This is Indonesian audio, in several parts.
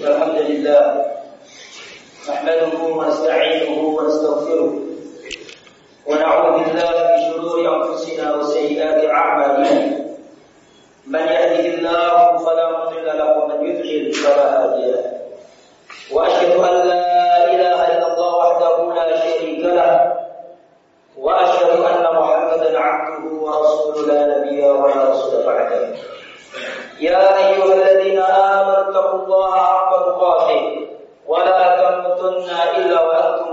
الحمد لله نحمده ونستعينه ونستغفره ونعوذ بالله من شرور أنفسنا وسيئات أعمالنا. من يهده الله فلا مضل له ومن يضلل فلا هادي له. وأشهد أن لا إله إلا الله وحده لا شريك له. وأشهد أن محمدا عبده ورسوله لا نبي ولا رسول بعده. يا أيها الذين آمنوا اتقوا الله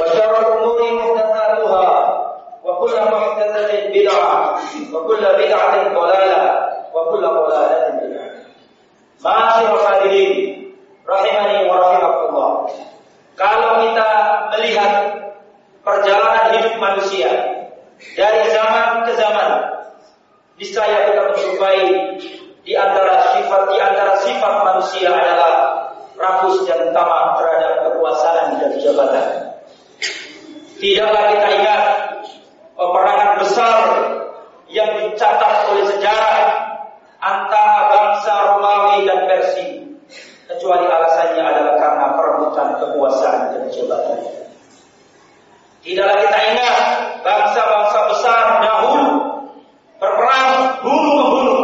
وشر الامور محدثاتها وكل محدثه بدعه وكل بدعه ضلاله وكل ضلاله في النار Masyaallah hadirin rahimani wa rahimakumullah. Kalau kita melihat perjalanan hidup manusia dari zaman ke zaman, niscaya kita menjumpai di antara sifat di antara sifat manusia adalah rakus dan tamak terhadap kekuasaan dan jabatan. Tidaklah kita ingat peperangan besar yang dicatat oleh sejarah antara bangsa Romawi dan Persia kecuali alasannya adalah karena perebutan kekuasaan dan jabatan. Tidaklah kita ingat bangsa-bangsa besar dahulu berperang bunuh membunuh.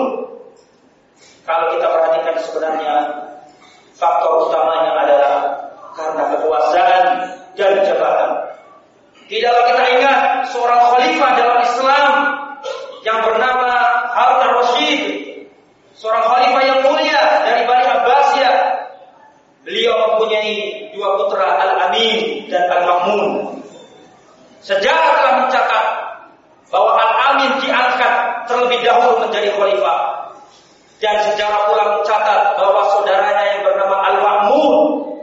Kalau kita perhatikan sebenarnya faktor utamanya adalah karena kekuasaan dan jabatan. Tidaklah kita ingat seorang khalifah dalam Islam yang bernama Harun al-Rashid seorang khalifah yang mulia dari Bani Abbasiyah. Beliau mempunyai dua putra Al-Amin dan Al-Mamun. Sejarah telah mencatat bahwa Al-Amin diangkat dahulu menjadi khalifah. Dan sejarah pula mencatat bahwa saudaranya yang bernama Al-Mamun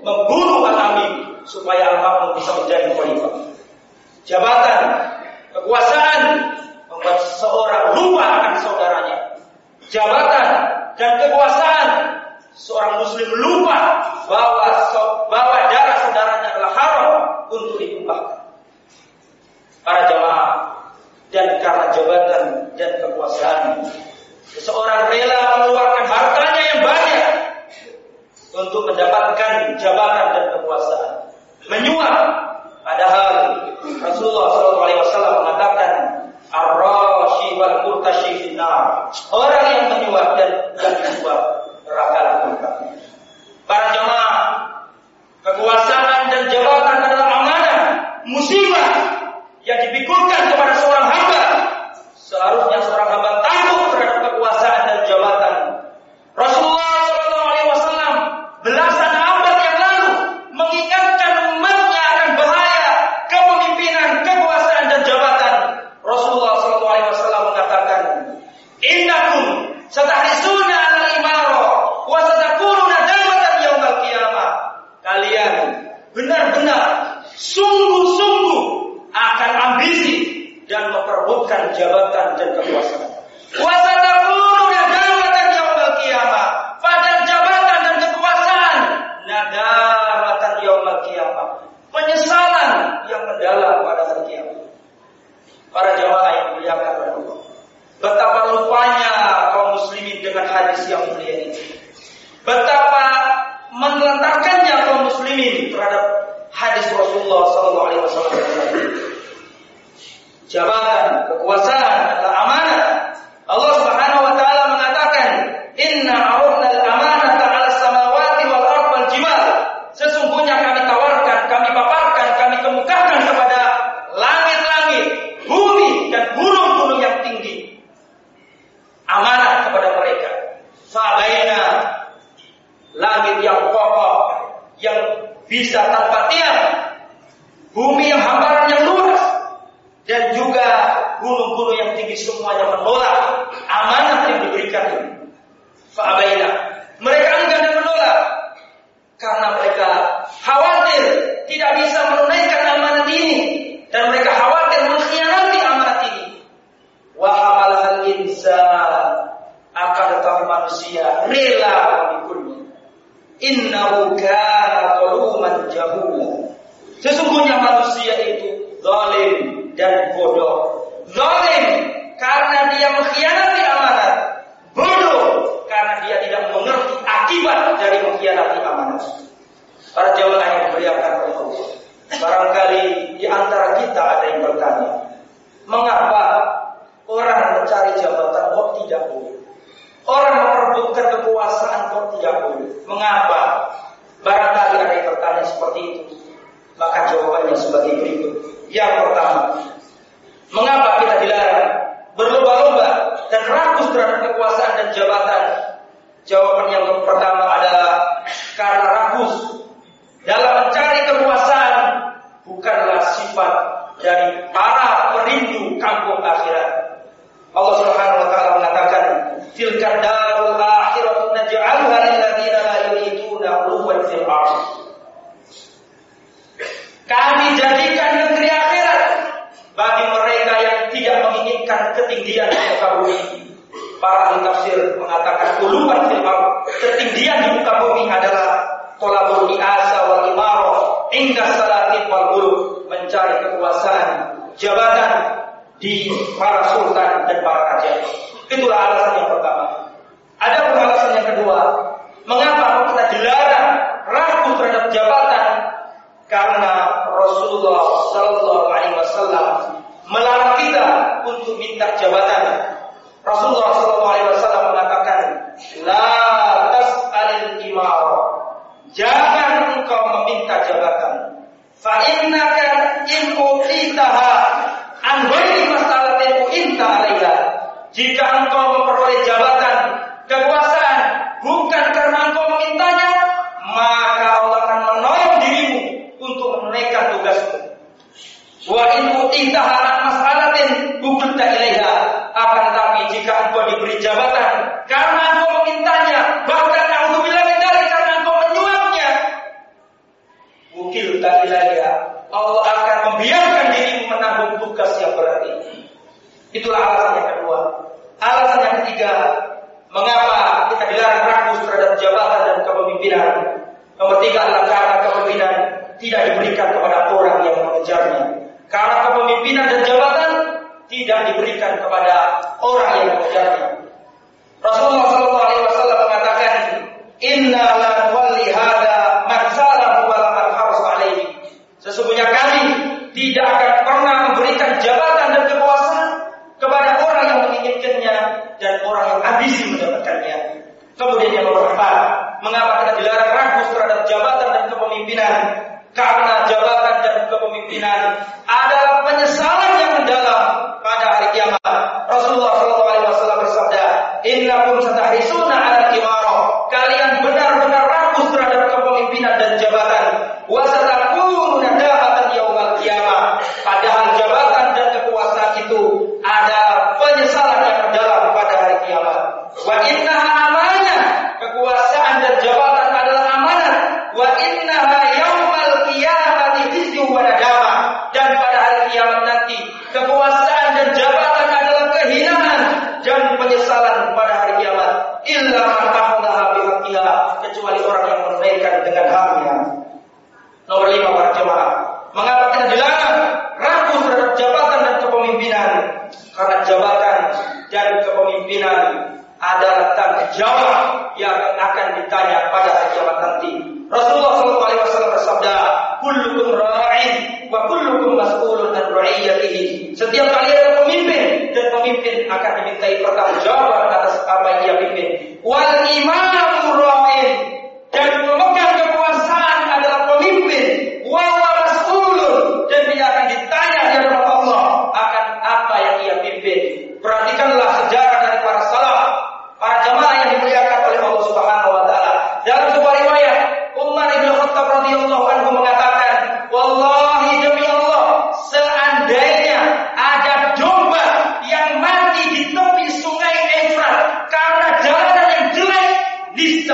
membunuh Al-Amin supaya Al-Mamun bisa menjadi khalifah. Jabatan, bisa tanpa tiang, bumi yang hamparan yang luas, gunung-gunung yang tinggi semuanya menolak amanah yang diberikan Fa'abaina. Mereka enggan dan menolak karena mereka khawatir tidak bisa menunaikan amanat ini dan mereka khawatir mengkhianati amanat ini. Wa hamalahal insan akan tetapi manusia rela memikulnya. Innahu kana zaluman jahula. Sesungguhnya manusia itu zalim dan bodoh. Zalim karena dia mengkhianati amanat. Bodoh karena dia tidak mengerti akibat dari mengkhianati amanat. Para jamaah yang oleh Allah. Barangkali di antara kita ada yang bertanya, mengapa orang mencari jabatan kok tidak boleh? Orang merebutkan kekuasaan kok tidak boleh? Mengapa? Barangkali ada yang bertanya seperti itu. Maka jawabannya sebagai berikut. Yang pertama, mengapa kita dilarang berlomba-lomba dan rakus terhadap kekuasaan dan jabatan? Jawaban yang pertama adalah karena rakus dalam mencari kekuasaan bukanlah sifat dari para perindu kampung akhirat. Allah Subhanahu wa taala mengatakan, "Tilka darul akhiratu naj'alha lil ladzina la yuriduna 'uluwan fil ardh." Kami jadikan negeri akhirat bagi mereka yang tidak menginginkan ketinggian di muka bumi. Para ahli tafsir mengatakan uluan fil ketinggian di muka bumi adalah tolabul asa wal imaro hingga salatin wal mencari kekuasaan, jabatan di para sultan dan para raja. Itulah alasan yang pertama. Ada pun alasan yang kedua, mengapa kita dilarang ragu terhadap jabatan karena Rasulullah Sallallahu Alaihi Wasallam melarang kita untuk minta jabatan. Rasulullah Sallallahu Alaihi Wasallam mengatakan, La tas'alil imar. Jangan engkau meminta jabatan. Fa innaka in utitaha an ghairi mas'alatin inta alaiha. Jika engkau memperoleh jabatan, kekuasaan bukan karena engkau memintanya, maka Allah akan menolong dirimu untuk menunaikan tugasmu. Wa in utitaha an mas'alatin bukunta ilaiha. Akan tapi jika engkau diberi jabatan karena engkau memintanya, bahkan naudzubillah min dzalik karena engkau menyuapnya, Ukil tak ilaiha. Allah akan membiarkan dirimu menanggung tugas yang berat ini. Itulah alasan yang kedua. Alasan yang ketiga, mengapa kita dilarang rakus terhadap jabatan dan kepemimpinan. Nomor tiga adalah karena kepemimpinan tidak diberikan kepada orang yang mengejarnya. Karena kepemimpinan dan jabatan tidak diberikan kepada orang yang mengejarnya. Rasulullah Shallallahu Alaihi Wasallam mengatakan, Inna la wali hada man salahu wa man harus alaihi. Sesungguhnya kami tidak akan pernah memberikan jabatan dan kekuasaan kepada orang yang menginginkannya dan orang yang ambisi mendapatkannya. Kemudian yang nomor empat, mengapa kita dilarang ragus terhadap jabatan dan kepemimpinan? Karena jabatan dan kepemimpinan adalah penyesalan yang mendalam pada hari kiamat. Rasulullah SAW bersabda, Innakum satahrisuna ala imaro. Kalian benar-benar rakus terhadap kepemimpinan dan jabatan. Wasatakunu nadamatan yaumal kiamat. Padahal jabatan dan kekuasaan itu ada penyesalan yang mendalam pada hari kiamat. Wa innaha amanah. Kekuasaan dan jabatan adalah amanah. Wa innaha yaumal qiyamati khizyun wa nadamah. Dan pada hari kiamat nanti kekuasaan dan jabatan adalah kehinaan dan penyesalan pada hari kiamat. Illa man akhadhaha bihaqqiha kecuali orang yang menunaikan dengan haknya. Nomor lima para jemaah. Mengapa kita dilarang ragu terhadap jabatan dan kepemimpinan? Karena jabatan dan kepemimpinan adalah tanggung jawab yang akan ditanya pada hari kiamat nanti. Rasulullah SAW bersabda, "Kullukum ra'in wa kullukum mas'ulun an ra'iyatihi." Setiap kalian adalah pemimpin dan pemimpin akan dimintai pertanggungjawaban atas apa yang ia pimpin. Wal imamu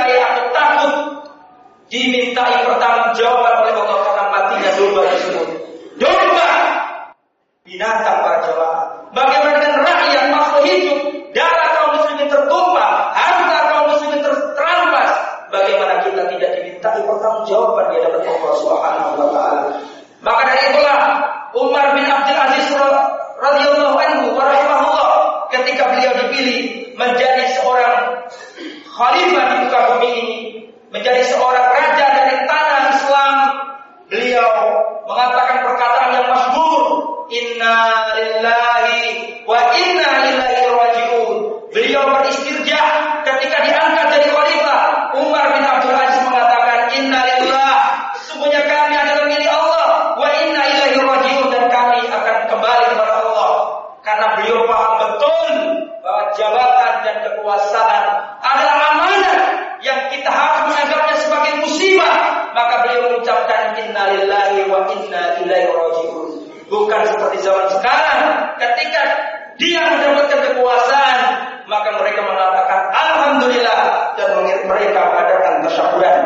Saya atau takut dimintai pertanggungjawaban oleh Allah akan matinya domba tersebut. Domba binatang seorang raja dari tanah Islam, beliau mengatakan perkataan yang masyhur, "Inna lillahi wa inna ilaihi rajiun." Beliau beristirja ketika diangkat jadi khalifah. Umar bin Abdul Aziz mengatakan, "Inna lillah, sesungguhnya kami adalah milik Allah, wa inna ilaihi rajiun dan kami akan kembali kepada Allah." Karena beliau paham betul bahwa jabatan dan kekuasaan adalah amanah yang kita harus menganggapnya sebagai musibah. Maka beliau mengucapkan innalillahi wa inna ilaihi rajiun. Bukan seperti zaman sekarang ketika dia mendapatkan kekuasaan maka mereka mengatakan alhamdulillah dan mereka mengadakan tasyakuran.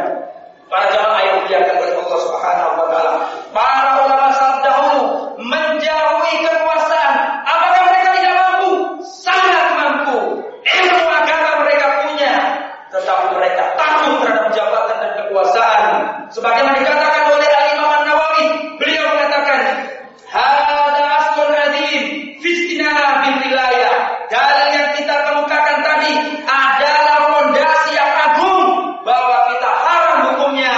Para jamaah yang dimuliakan oleh Allah Subhanahu wa taala. Para ulama salaf dahulu menjauhi kekuasaan. Apakah mereka tidak mampu? Sangat mampu. Ilmu agama mereka punya, tetapi mereka takut terhadap jabatan dan kekuasaan. Sebagaimana dikatakan oleh Al-Imam An-Nawawi, beliau mengatakan, "Hada aslun adzim fi istinah bil wilayah." Dalil yang kita kemukakan tadi adalah fondasi yang agung bahwa kita haram hukumnya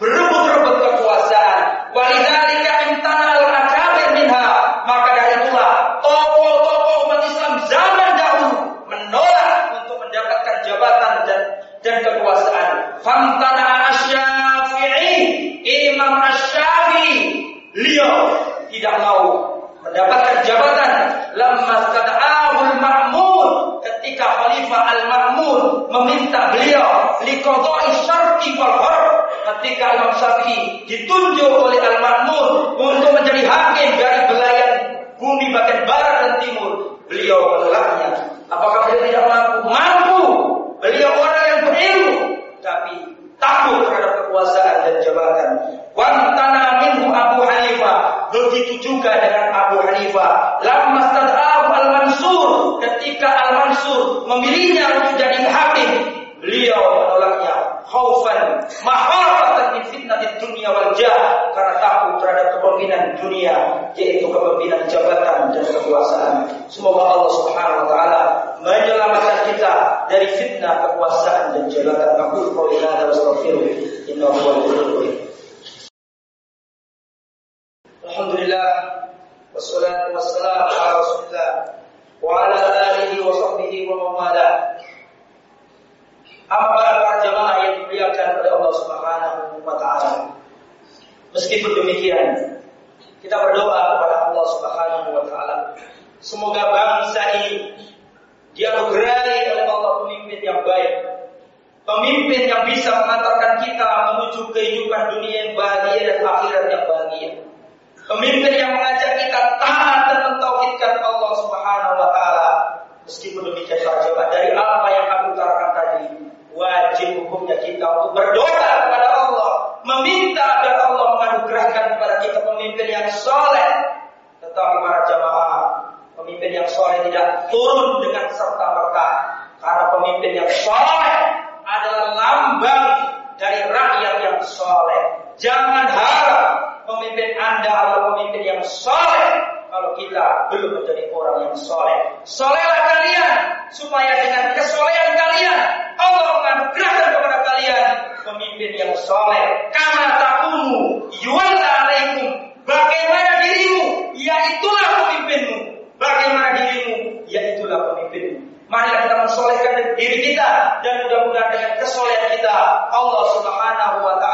berebut-rebut kekuasaan. Walidzalika imtana al-akabir minha. Maka dari itulah tokoh-tokoh umat Islam zaman dahulu menolak untuk mendapatkan jabatan dan dan kekuasaan. Famtana asy-Syafi'i, Imam Asy-Syafi'i, beliau tidak mau mendapatkan jabatan lamma qada'ahul ma'mun ketika Khalifah Al-Ma'mun meminta beliau liqada'i syarqi wal ketika Imam Syafi'i ditunjuk oleh Al-Ma'mun untuk menjadi hakim dari belayan bumi bagian barat dan timur beliau menolaknya apakah beliau tidak mampu? Mampu. Beliau orang yang berilmu tapi takut terhadap kekuasaan dan jabatan. Wantana minhu Abu Hanifah begitu juga dengan Abu Hanifah lamma stad'ahu Al-Mansur. Ketika Al-Mansur memilihnya beliau menolaknya khaufan mahafatan min fitnatid dunia wal jah karena takut terhadap kepemimpinan dunia yaitu kepemimpinan jabatan dan kekuasaan. Semoga Allah Subhanahu wa taala menyelamatkan kita dari fitnah kekuasaan dan jabatan. Aku qouli hadza wa astaghfiruh innahu huwal Alhamdulillah wassalatu wassalamu ala Rasulillah wa ala alihi wa sahbihi wa. Apa para jamaah yang dimuliakan oleh Allah Subhanahu wa taala. Meskipun demikian, kita berdoa kepada Allah Subhanahu wa taala. Semoga bangsa ini dianugerahi oleh Allah pemimpin yang baik. Pemimpin yang bisa mengantarkan kita menuju kehidupan dunia yang bahagia dan akhirat yang bahagia. Pemimpin yang mengajak kita taat dan mentauhidkan Allah Subhanahu wa taala. Meskipun demikian saja dari apa yang aku utarakan tadi, wajib hukumnya kita untuk berdoa kepada Allah, meminta agar Allah menganugerahkan kepada kita pemimpin yang soleh. Tetapi para jamaah, pemimpin yang soleh tidak turun dengan serta merta, karena pemimpin yang soleh adalah lambang dari rakyat yang soleh. Jangan harap pemimpin Anda adalah pemimpin yang soleh kalau kita belum menjadi orang yang soleh. Solehlah kalian supaya dengan kesolehan kalian Allah menganugerahkan kepada kalian pemimpin yang soleh. Karena takunu yuwalla alaikum. Bagaimana dirimu, yaitulah pemimpinmu. Bagaimana dirimu, yaitulah pemimpinmu. Marilah kita mensolehkan diri kita dan mudah-mudahan dengan kesolehan kita Allah Subhanahu wa taala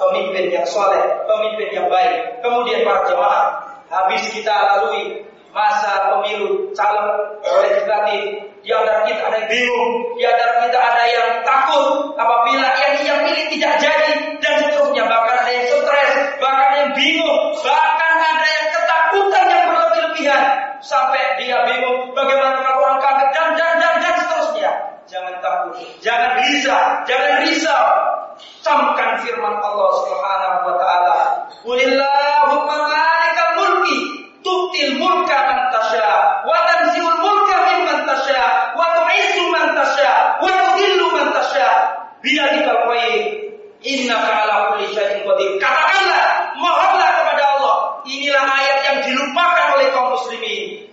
pemimpin yang soleh, pemimpin yang baik. Kemudian para jemaah, habis kita lalui masa pemilu calon legislatif di antara kita ada yang bingung, di antara kita ada yang takut apabila yang ia pilih tidak jadi dan seterusnya. Bahkan ada yang stres, bahkan ada yang bingung, bahkan ada yang ketakutan yang berlebih-lebihan sampai dia bingung bagaimana kalau orang kafir dan dan dan dan seterusnya. Jangan takut, jangan gelisah, jangan risau. firman Allah Subhanahu wa taala, "Qulillahumma malikal mulki tu'til mulka man tasya wa tanzi'ul mulka mimman tasya wa tu'izzu man tasya wa tudhillu man tasya biyadikal khair innaka ala kulli syai'in qadir." Katakanlah, mohonlah kepada Allah. Inilah ayat yang dilupakan oleh kaum muslimin.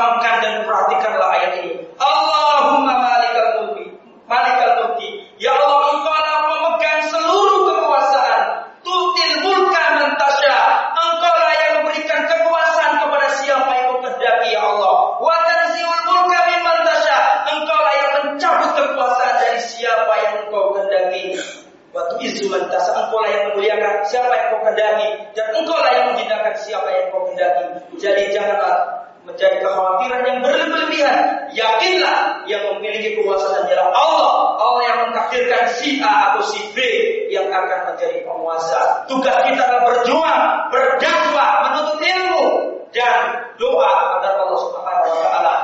Camkan dan perhatikanlah ayat ini. Allahumma malikal mulki, malikal mulki. Ya Allah, Engkau adalah pemegang seluruh kekuasaan. Tutil mulka mentasya. Engkau lah yang memberikan kekuasaan kepada siapa yang kau kehendaki ya Allah. Wa tanziul mulka mimman tasya. Engkau lah yang mencabut kekuasaan dari siapa yang engkau kehendaki. Waktu izu tasya. Engkau lah yang memuliakan siapa yang kau kehendaki dan engkau lah yang menghinakan siapa yang kau kehendaki. Jadi janganlah menjadi kekhawatiran yang berlebihan. Yakinlah memiliki kekuasaan adalah Allah. Allah yang mentakdirkan si A atau si B yang akan menjadi penguasa. Tugas kita adalah berjuang, berdakwah, menuntut ilmu dan doa agar Allah Subhanahu wa taala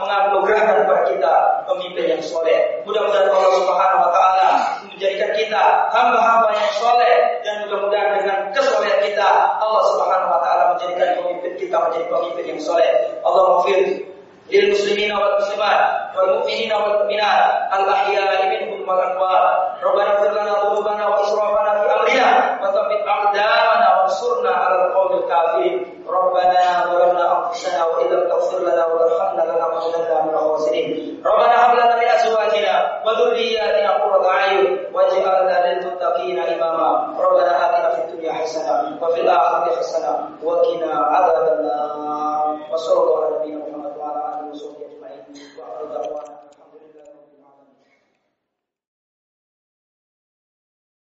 menganugerahkan kepada kita pemimpin yang soleh. Mudah-mudahan Allah Subhanahu wa taala menjadikan kita hamba-hamba yang soleh dan mudah-mudahan dengan kesolehan kita Allah Subhanahu wa taala menjadikan pemimpin kita menjadi pemimpin yang soleh. Allah maghfir lil muslimin wal muslimat wal mu'minin wal mu'minat al ahya'i minhum wal amwat. Rabbana fir lana dhunubana wa israfana fi amrina wa tsabbit aqdamana wa ansurna ala al qawl al kafir rabbana zalamna anfusana wa illam taghfir lana warhamna lanakunanna minal khasirin rabbana hab